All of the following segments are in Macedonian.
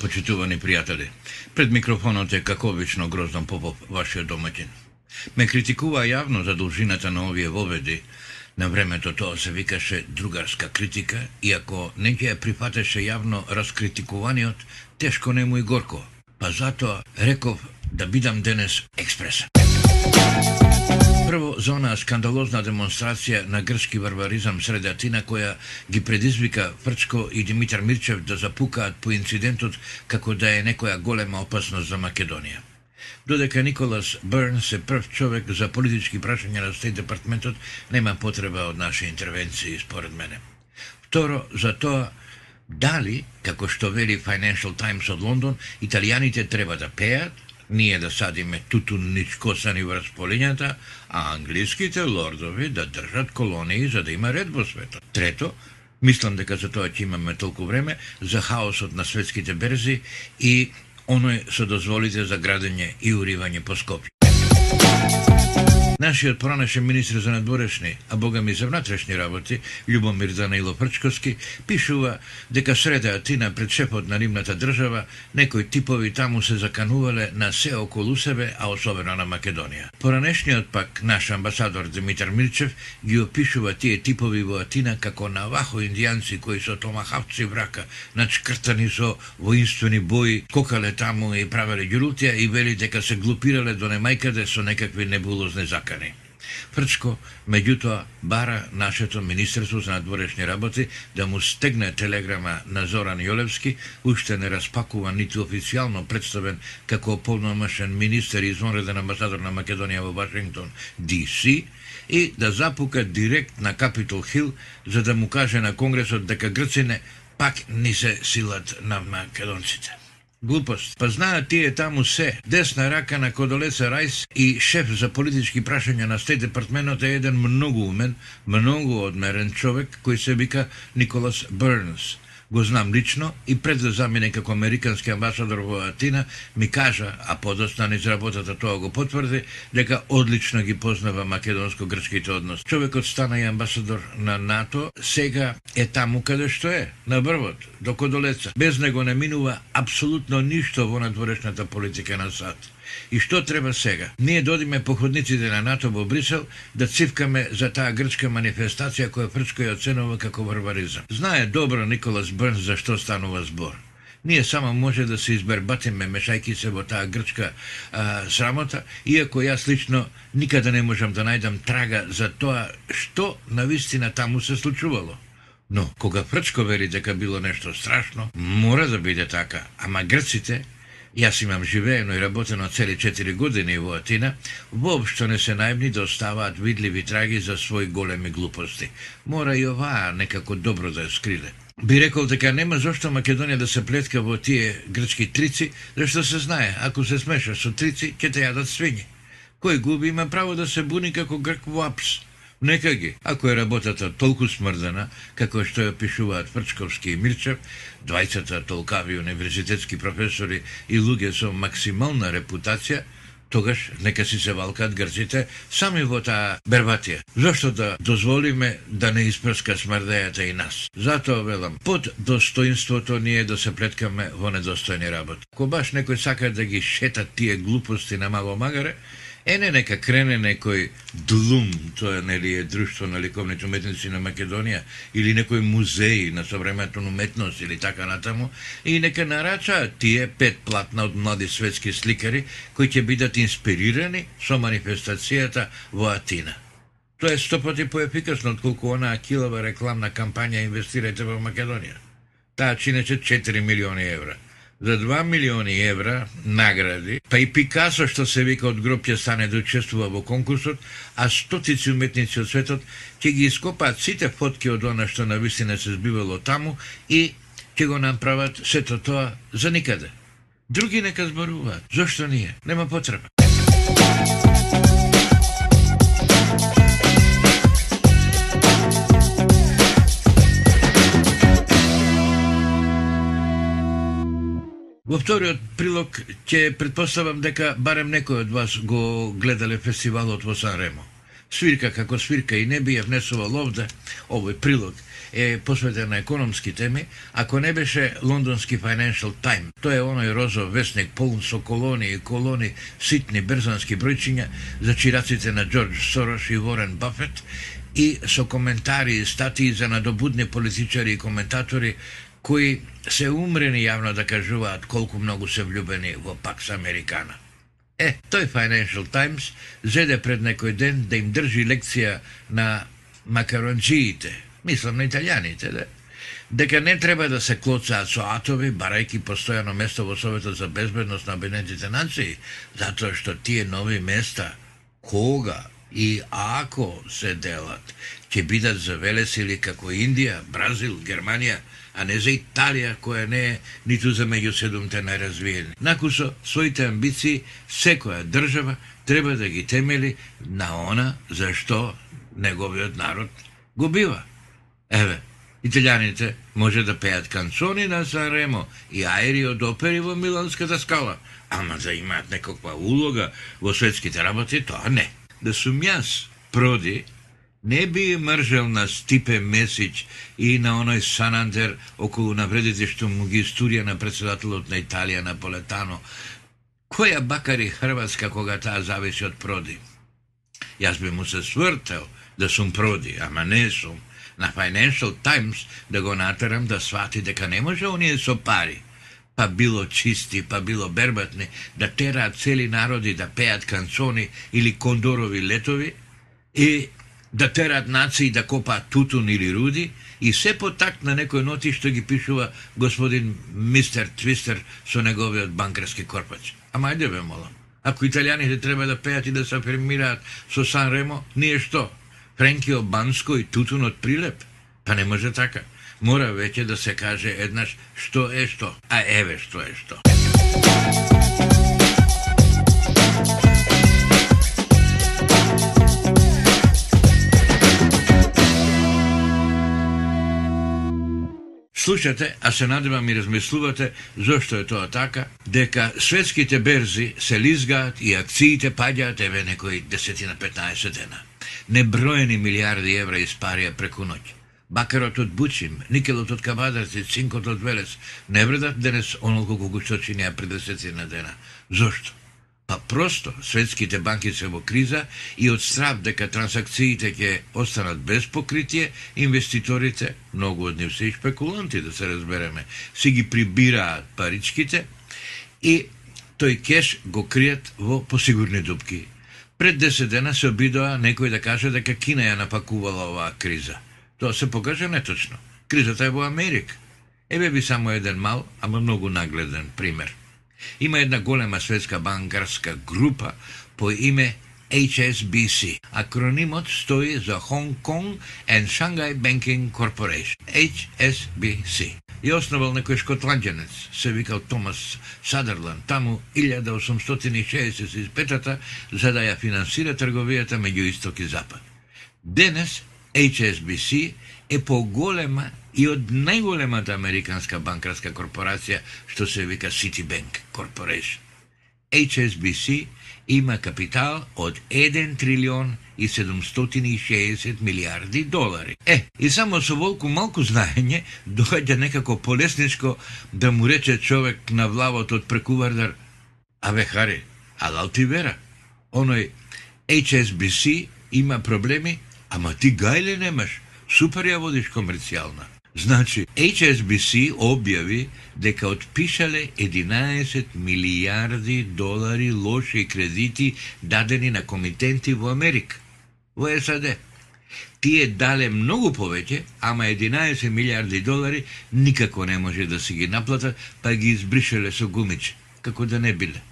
Почитувани пријатели. Пред микрофонот е како обично Гроздан Попов, вашиот домаќин. Ме критикува јавно за должината на овие воведи. На времето тоа се викаше другарска критика, иако не ќе ја прифатеше јавно раскритикуваниот, тешко не му и горко. Па затоа реков да бидам денес експрес. Прво, за онаа скандалозна демонстрација на грчки варваризам сред Атина која ги предизвика Фрчко и Димитар Мирчев да запукаат по инцидентот како да е некоја голема опасност за Македонија. Додека Николас Бернс е прв човек за политички прашања на Стейт Департментот, нема потреба од наши интервенции, според мене. Второ, за тоа дали, како што вели Financial Times од Лондон, италијаните треба да пеат, ние да садиме тутун низ косани врз полињата, а англиските лордови да држат колонии за да има ред во светот. Трето, мислам дека за тоа ќе имаме толку време, за хаосот на светските берзи и оној со дозволите за градење и уривање по Скопје. Нашиот пронашен министр за надворешни, а бога ми за внатрешни работи, Любомир Данаило Прчковски, пишува дека среда Атина пред шепот на римната држава, некои типови таму се заканувале на се околу себе, а особено на Македонија. Поранешниот пак наш амбасадор Димитар Мирчев ги опишува тие типови во Атина како навахо индијанци кои со томахавци врака, начкртани со воинствени бои, кокале таму и правеле ѓурутија и вели дека се глупирале до немајкаде со некакви небулозни закани закани. Фрчко, меѓутоа, бара нашето Министерство за надворешни работи да му стегне телеграма на Зоран Јолевски, уште не распакуван ниту официјално представен како полномашен министер и извонреден амбасадор на Македонија во Вашингтон, ДС, и да запука директ на Капитол Хил за да му каже на Конгресот дека грцине пак ни се силат на македонците. Глупост. Па знаат тие таму се. Десна рака на Кодолеца Рајс и шеф за политички прашања на Стейт департменот е еден многу умен, многу одмерен човек кој се вика Николас Бернс го знам лично и пред да замине како американски амбасадор во Атина, ми кажа, а подоцна низ работата тоа го потврди, дека одлично ги познава македонско-грчките односи. Човекот стана и амбасадор на НАТО, сега е таму каде што е, на брвот, до Кодолеца. Без него не минува апсолутно ништо во надворешната политика на САД. И што треба сега? Ние додиме походниците на НАТО во Брисел да цивкаме за таа грчка манифестација која Фрчко ја оценува како варваризам. Знае добро Николас Брнс за што станува збор. Ние само може да се избербатиме мешајки се во таа грчка а, срамота, иако јас лично никаде не можам да најдам трага за тоа што на вистина таму се случувало. Но, кога Фрчко вери дека било нешто страшно, мора да биде така. Ама грците Јас имам живеено и работено цели 4 години во Атина, воопшто не се најмни да оставаат видливи траги за своји големи глупости. Мора и оваа некако добро да ја скриле. Би рекол дека нема зошто Македонија да се плетка во тие грчки трици, зашто се знае, ако се смеша со трици, ќе те јадат свињи. Кој губи има право да се буни како грк во апс. Нека ги, ако е работата толку смрдена, како што ја пишуваат Фрчковски и Мирчев, двајцата толкави универзитетски професори и луѓе со максимална репутација, тогаш нека си се валкаат грците сами во таа бербатија. Зошто да дозволиме да не испрска смрдејата и нас? Затоа велам, под достоинството ние да се плеткаме во недостојни работи. Ако баш некој сака да ги шета тие глупости на мало магаре, Ене нека крене некој длум, тоа нели е друштво на ликовните уметници на Македонија, или некој музеј на современата уметност или така натаму, и нека нарача тие пет платна од млади светски сликари кои ќе бидат инспирирани со манифестацијата во Атина. Тоа е сто пати поефикасно отколку онаа килава рекламна кампања инвестирајте во Македонија. Таа чинеше 4 милиони евра за 2 милиони евра награди, па и Пикасо што се вика од гроб стане да учествува во конкурсот, а стотици уметници од светот ќе ги ископаат сите фотки од она што на вистина се збивало таму и ќе го направат сето тоа за никаде. Други нека зборуваат. Зошто ние? Нема потреба. Во вториот прилог ќе предпоставам дека барем некој од вас го гледале фестивалот во Санремо. Свирка како свирка и не би ја внесувал овде, овој прилог, е посветен на економски теми, ако не беше лондонски Financial Times. Тоа е оној розов вестник полн со колони и колони ситни брзански бројчиња за чираците на Джордж Сорош и Ворен Бафет и со коментари и статии за надобудни политичари и коментатори кои се умрени јавно да кажуваат колку многу се влюбени во Пакс Американа. Е, тој Financial Times зеде пред некој ден да им држи лекција на макаронджиите, мислам на италијаните, да? дека не треба да се клоцаат со атови, барајки постојано место во Советот за безбедност на Обединетите нации, затоа што тие нови места, кога и ако се делат, ќе бидат за велесили како Индија, Бразил, Германија, а не за Италија, која не е ниту за меѓу седумте најразвиени. Накусо, своите амбиции, секоја држава треба да ги темели на она за што неговиот народ го бива. Еве, италијаните може да пеат канцони на Санремо и аери од опери во Миланската скала, ама за имаат некаква улога во светските работи, тоа не. Да сум јас, проди, не би мржел на Стипе Месич и на оној Санандер околу навредите што му ги студија на председателот на Италија Наполетано. Која бакари Хрватска кога таа зависи од проди? Јас би му се свртел да сум проди, ама не сум. На Financial Times да го натерам да свати дека не може оние со пари па било чисти, па било бербатни, да тераат цели народи да пеат канцони или кондорови летови и да терат нации да копаат тутун или руди и се по такт на некој ноти што ги пишува господин мистер Твистер со неговиот банкарски корпач. Ама ајде бе молам. Ако италијаните треба да пеат и да се афирмираат со Сан Ремо, ние што? Френкио Банско и тутун од Прилеп? Па не може така. Мора веќе да се каже еднаш што е што, а еве што е што. Слушате, а се надевам и размислувате зошто е тоа така, дека светските берзи се лизгаат и акциите паѓаат еве некои 10 на 15 дена. Неброени милиарди евра испарија преку ноќ. Бакерот од Бучим, никелот од Кабадарци, цинкот од Велес не вредат денес онолку колку што чинија пред 10 на дена. Зошто? Па просто, светските банки се во криза и од страв дека трансакциите ќе останат без покритие, инвеститорите, многу од нив се и шпекуланти, да се разбереме, си ги прибираат паричките и тој кеш го кријат во посигурни дупки. Пред 10 дена се обидоа некој да каже дека Кина ја напакувала оваа криза. Тоа се покажа неточно. Кризата е во Америка. Еве би само еден мал, ама многу нагледен пример. Има една голема светска банкарска група по име HSBC. Акронимот стои за Hong Kong and Shanghai Banking Corporation. HSBC. И основал некој шкотланđанец, се викал Томас Садерланд, таму 1865 за да ја финансира трговијата меѓу Исток и Запад. Денес HSBC е поголема и од најголемата американска банкарска корпорација што се вика Citibank Corporation. HSBC има капитал од 1 трилион и 760 милиарди долари. Е, и само со волку малку знаење доаѓа некако полесничко да му рече човек на влавот од прекувардар Аве Хари, алал ти вера. Оној HSBC има проблеми, ама ти гајле немаш. Супер ја водиш комерцијална. Значи, HSBC објави дека отпишале 11 милијарди долари лоши кредити дадени на комитенти во Америка, во САД. Тие дале многу повеќе, ама 11 милијарди долари никако не може да се ги наплатат, па ги избришале со гумиче, како да не биле.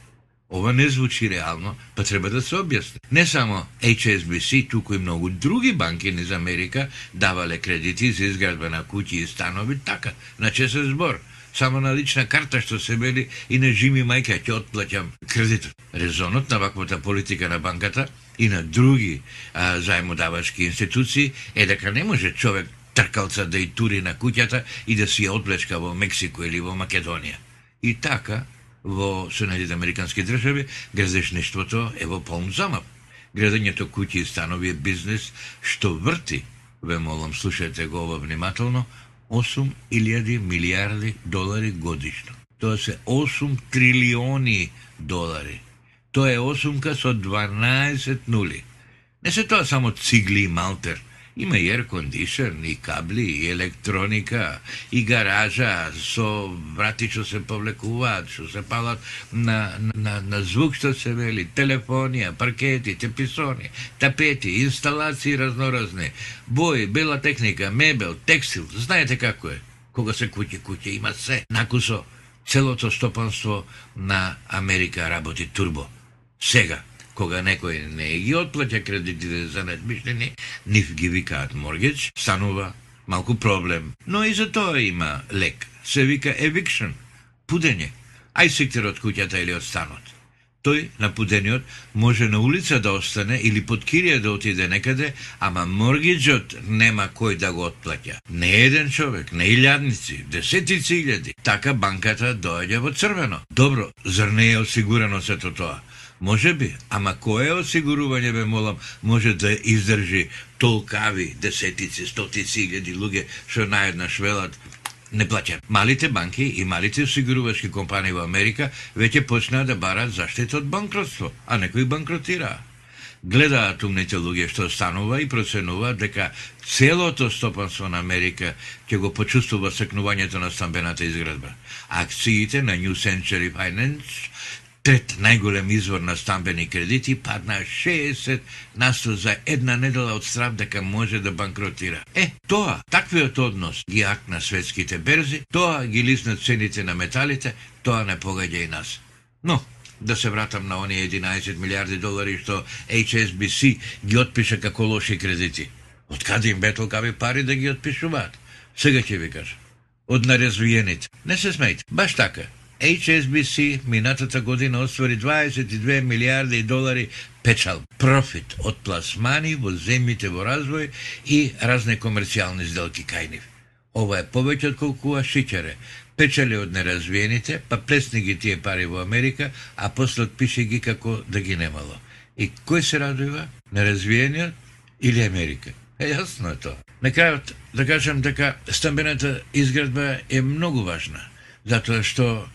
Ова не звучи реално, па треба да се објасни. Не само HSBC, туку и многу други банки низ Америка давале кредити за изградба на куќи и станови, така, на чесен збор. Само на лична карта што се бели и на жими мајка ќе отплаќам кредитот. Резонот на ваквата политика на банката и на други а, заемодавачки институции е дека не може човек тркалца да и тури на куќата и да си ја одблечка во Мексико или во Македонија. И така, во Соединетите Американски држави, градешништвото е во полн замав. Градењето куќи и станови е бизнес што врти ве молам, слушајте го ова внимателно, 8.000 милиарди долари годишно. Тоа се 8 трилиони долари. Тоа е осумка со 12 нули. Не се тоа само цигли и малтер. Има и air condition, и кабли, и електроника, и гаража со врати што се повлекуваат, што се палат на, на, на звук што се вели, телефонија, паркети, теписони, тапети, инсталации разноразни, бои, бела техника, мебел, текстил, знаете како е. Кога се куќе куќе има се. Накусо, целото стопанство на Америка работи турбо. Сега, кога некој не ги отплаќа кредитите за недмишлени, нив ги викаат моргидж, станува малку проблем. Но и за тоа има лек. Се вика eviction, пудење. Ај сектор од куќата или од станот. Тој на пудениот може на улица да остане или под кирија да отиде некаде, ама моргиджот нема кој да го отплаќа. Не еден човек, не илјадници, десетици илјади. Така банката доаѓа во црвено. Добро, зар не е осигурано сето тоа? Може би, ама кое осигурување бе молам може да издржи толкави десетици, стотици илјади луѓе што наеднаш велат не плаќа. Малите банки и малите осигурувачки компании во Америка веќе почнаа да барат заштита од банкротство, а некои банкротираа. Гледаат умните луѓе што станува и проценуваат дека целото стопанство на Америка ќе го почувствува секнувањето на стамбената изградба. Акциите на New Century Finance трет најголем извор на стамбени кредити падна 60 насто за една недела од страв дека може да банкротира. Е, тоа, таквиот однос ги акна светските берзи, тоа ги лисна цените на металите, тоа не погаѓа и нас. Но, да се вратам на оние 11 милиарди долари што HSBC ги отпиша како лоши кредити. Од каде им бе толкави пари да ги отпишуваат? Сега ќе ви кажам. Од наразвиените. Не се смејте. Баш така. HSBC минатата година оствари 22 милиарди долари печал, профит од пласмани во земјите во развој и разне комерцијални сделки кај нив. Ова е повеќе од колку шиќаре. Печали од неразвиените, па плесни ги тие пари во Америка, а после отпише ги како да ги немало. И кој се радува? Неразвиениот или Америка? Е, јасно е тоа. На крајот да кажам дека стамбената изградба е многу важна, затоа што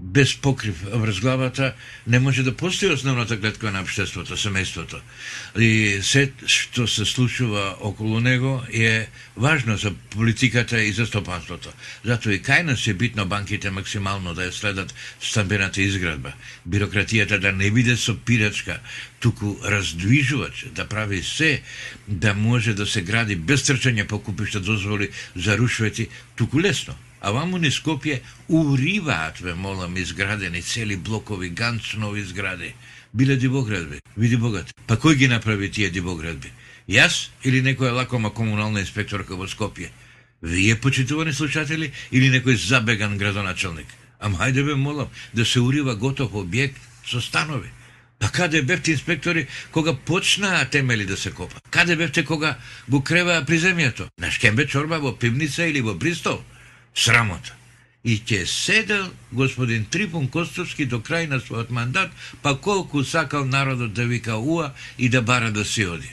без покрив врз главата не може да постои основната гледка на обштеството, семејството. И се што се случува околу него е важно за политиката и за стопанството. Затоа и кај нас е битно банките максимално да ја следат стамбената изградба. Бирократијата да не биде со пирачка, туку раздвижувач, да прави се да може да се гради без трчање по купишта дозволи за рушвети, туку лесно А ваму ни Скопје уриваат, ве молам, изградени цели блокови, ганцнови згради. Биле дивоградби, види богат. Па кој ги направи тие дивоградби? Јас или некоја лакома комунална инспекторка во Скопје? Вие, почитувани слушатели, или некој забеган градоначелник? Ам хајде бе молам, да се урива готов објект со станови. Па каде бевте инспектори кога почнаа темели да се копа? Каде бевте кога го креваа приземјето? На Шкембе чорба во пивница или во Бристол? срамота. И ќе седел господин Трипун Костовски до крај на својот мандат, па колку сакал народот да вика уа и да бара да си оди.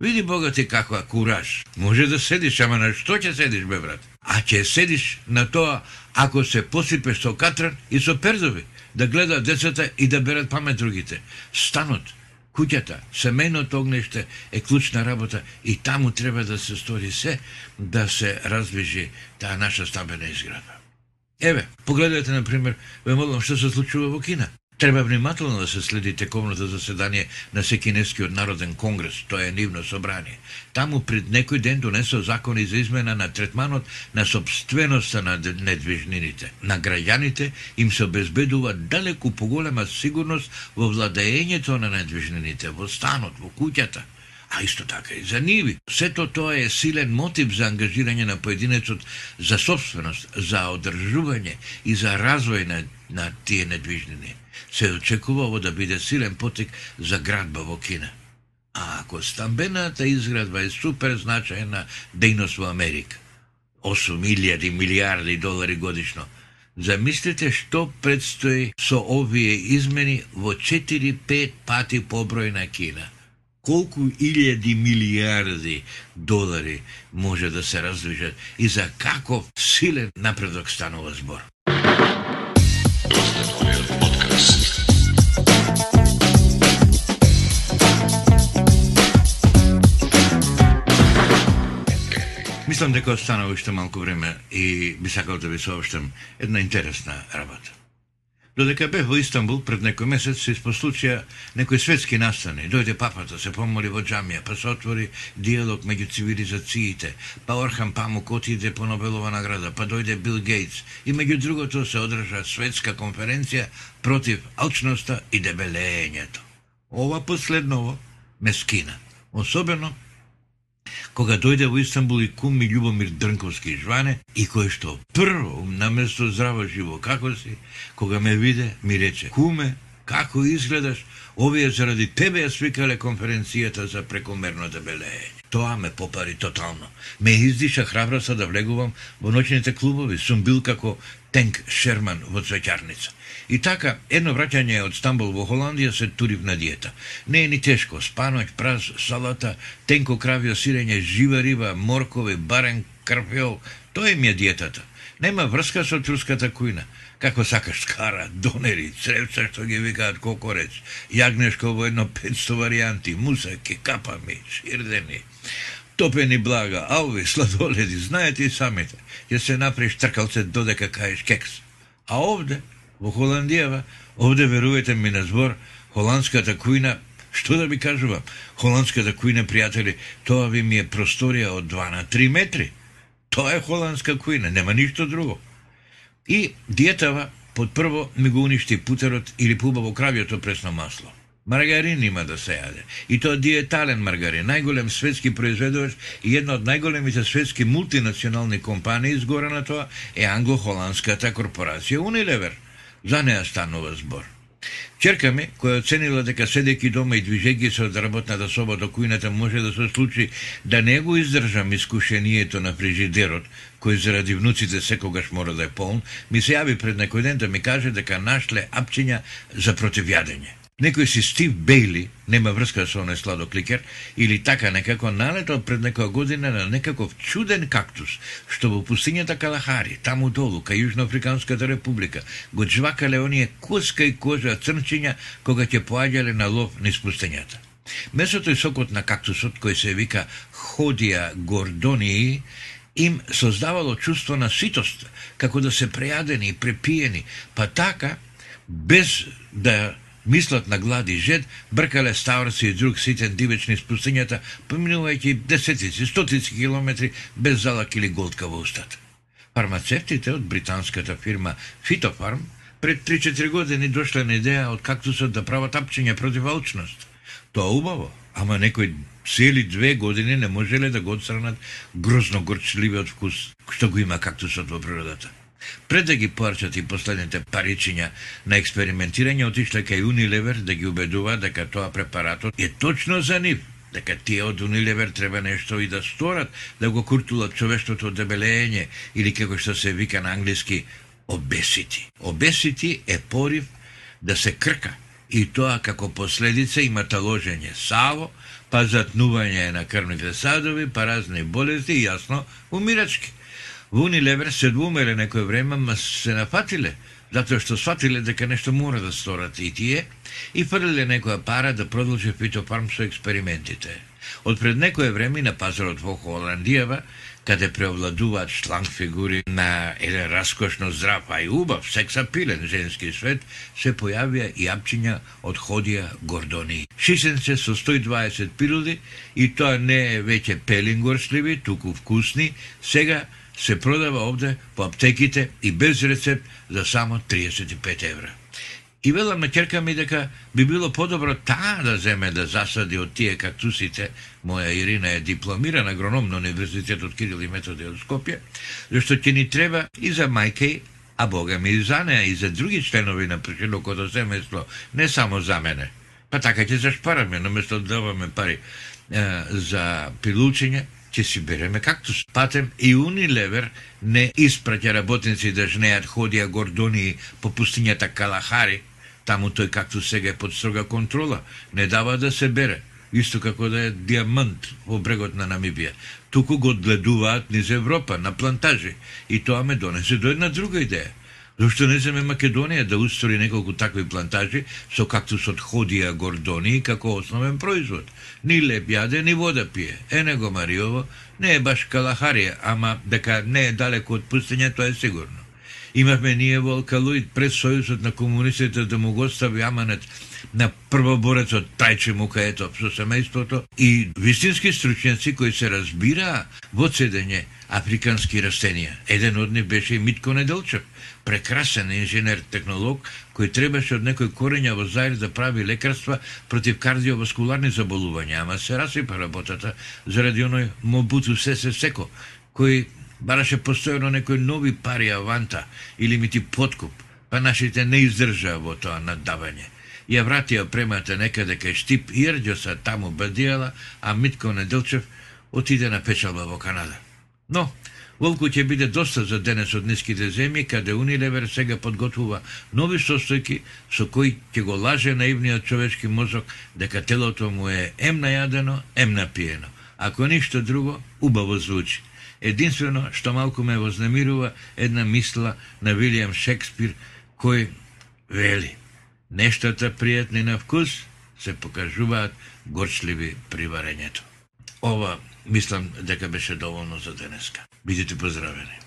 Види Бога ти каква кураж. Може да седиш, ама на што ќе седиш, бе брат? А ќе седиш на тоа ако се посипеш со катран и со пердови, да гледаат децата и да берат памет другите. Станот, куќата, семејното огнеште е клучна работа и таму треба да се стори се да се раздвижи таа наша стабена изградба. Еве, погледајте, на пример, ве молам што се случува во Кина. Треба внимателно да се следи тековното заседание на Секинескиот народен конгрес, тоа е нивно собрание. Таму пред некој ден донесо закони за измена на третманот на собственоста на недвижнините. На граѓаните им се обезбедува далеку поголема сигурност во владеењето на недвижнините, во станот, во куќата а исто така и за ниви. Сето тоа е силен мотив за ангажирање на поединецот за собственост, за одржување и за развој на, на тие недвижнини се очекува ово да биде силен потик за градба во Кина. А ако стамбената изградба е супер значајна дејност во Америка, 8.000 милиарди долари годишно, замислите што предстои со овие измени во 4-5 пати поброј на Кина. колку илјади милиарди долари може да се раздвижат и за каков силен напредок станува збор. Мислам дека останува уште малку време и би сакал да ви сообштам една интересна работа. Додека бев во Истанбул пред некој месец се испослучија некои светски настани. Дојде папата, да се помоли во джамија, па се отвори диалог меѓу цивилизациите, па Орхан Памук отиде по Нобелова награда, па дојде Бил Гейтс и меѓу другото се одржа светска конференција против алчноста и дебелењето. Ова последново ме скина. Особено кога дојде во Истанбул и кум ми Љубомир Дрнковски Жване и кој што прво на место здраво живо како си, кога ме виде, ми рече, куме, како изгледаш, овие заради тебе ја свикале конференцијата за прекомерно дебелење. Тоа ме попари тотално. Ме издиша храброста да влегувам во ноќните клубови. Сум бил како Тенк Шерман во цвеќарница. И така, едно враќање од Стамбул во Холандија се турив на диета. Не е ни тешко, спаноќ, праз, салата, тенко кравио сирење, жива риба, моркови, барен, карпиол. Тоа е ми е диетата. Нема врска со турската кујна. Како сакаш кара, донери, цревца што ги викаат кокорец, јагнешко во едно 500 варијанти, мусаки, капами, ширдени, топени блага, алви, сладоледи, знаете и самите. Ќе се направиш тркалце додека каеш кекс. А овде, во Холандијава, овде верувате ми на збор, холандската кујна, што да ви кажувам, холандската кујна, пријатели, тоа ви ми е просторија од 2 на 3 метри. Тоа е холандска кујна, нема ништо друго. И диетава, под прво, ми го уништи путерот или пубаво кравјето пресно масло. Маргарин има да се јаде. И тоа диетален маргарин, најголем светски произведувач и една од најголемите светски мултинационални компании изгора на тоа е англо-холандската корпорација Unilever – За неа станува збор. Черка ми, која оценила дека седејќи дома и движејќи се од работната соба до кујната може да се случи да не го издржам искушението на фрижидерот, кој заради внуците секогаш мора да е полн, ми се јави пред некој ден да ми каже дека нашле апчиња за противјадење. Некој си Стив Бейли, нема врска со оној сладокликер, или така некако налетал пред некоја година на некаков чуден кактус, што во пустињата Калахари, таму долу, кај Јужноафриканската република, го джвакале оние коска и кожа црнчиња кога ќе поаѓале на лов низ пустињата. Месото и сокот на кактусот, кој се вика Ходија гордонии, им создавало чувство на ситост, како да се прејадени и препиени, па така, без да Мислат на глад и жед, бркале ставрци и друг ситен дивечни спустињата, поминувајќи десетици, стотици километри без залак или голтка во устата. Фармацевтите од британската фирма Фитофарм пред 3-4 години дошле на идеја од кактусот да прават апчиња против алчност. Тоа убаво, ама некои цели две години не можеле да го отстранат грозно горчливиот вкус што го има кактусот во природата. Пред да ги порчат и последните паричиња на експериментирање, отишле кај унилевер да ги убедува дека тоа препаратот е точно за нив, дека тие од унилевер треба нешто и да сторат, да го куртулат човештото дебелење или како што се вика на англиски обесити. Обесити е порив да се крка и тоа како последица има таложење саво, па затнување на крвните садови, па разни болести и јасно умирачки. Во Унилевер се двумеле некој време, ма се нафатиле, затоа што сватиле дека нешто мора да сторат и тие, и фрлиле некоја пара да продолжи фитофарм со експериментите. Од пред некој време на пазарот во Холандијава, каде преовладуваат шланг фигури на еден раскошно здрав, а и убав, сексапилен женски свет, се појавија и апчиња од ходија гордони. Шисенце со 120 пилули и тоа не е веќе пелингорсливи, туку вкусни, сега се продава овде по аптеките и без рецепт за само 35 евра. И велам на керка ми дека би било подобро таа да земе да засади од тие кактусите. Моја Ирина е дипломирана агроном на Универзитетот Кирил и Методи од Скопје, зашто ќе ни треба и за мајке, а Бога ми и за неа и за други членови на причинокото семејство, не само за мене. Па така ќе зашпараме, наместо да даваме пари е, за пилучење, ќе си береме както спатем и Унилевер не испраќа работници да жнеат ходија гордони по пустињата Калахари, таму тој както сега е под строга контрола, не дава да се бере. исто како да е диамант во брегот на Намибија. Туку го одгледуваат низ Европа, на плантажи. И тоа ме донесе до една друга идеја. Зошто не земе Македонија да устрои неколку такви плантажи со кактусот Ходија гордони како основен производ? Ни леп јаде, ни вода пие. Ене го Мариово, не е баш Калахарија, ама дека не е далеко од пустиња, тоа е сигурно. Имавме ние во Алкалоид пред Сојузот на комунистите да му го стави аманет на првоборецот Тајче Мукаетов со семејството и вистински стручњаци кои се разбираа во цедење африкански растенија. Еден од нив беше и Митко Неделчев, прекрасен инженер-технолог кој требаше од некој корења во Заир да прави лекарства против кардиоваскуларни заболувања, ама се расипа работата заради оној Мобуту Сесе Секо, кој бараше постојано некои нови пари аванта или мити подкуп, па нашите не издржаа во тоа надавање. Ја вратија премата некаде кај Штип Ирџоса таму бадијала, а Митко Неделчев отиде на печалба во Канада. Но, Волку ќе биде доста за денес од ниските земји, каде Унилевер сега подготвува нови состојки со кои ќе го лаже наивниот човечки мозок дека телото му е ем најадено, ем напиено. Ако ништо друго, убаво звучи. Единствено што малку ме вознемирува една мисла на Вилијам Шекспир кој вели Нештата пријатни на вкус се покажуваат горчливи при варењето. Ова мислам дека беше доволно за денеска. Бидете поздравени.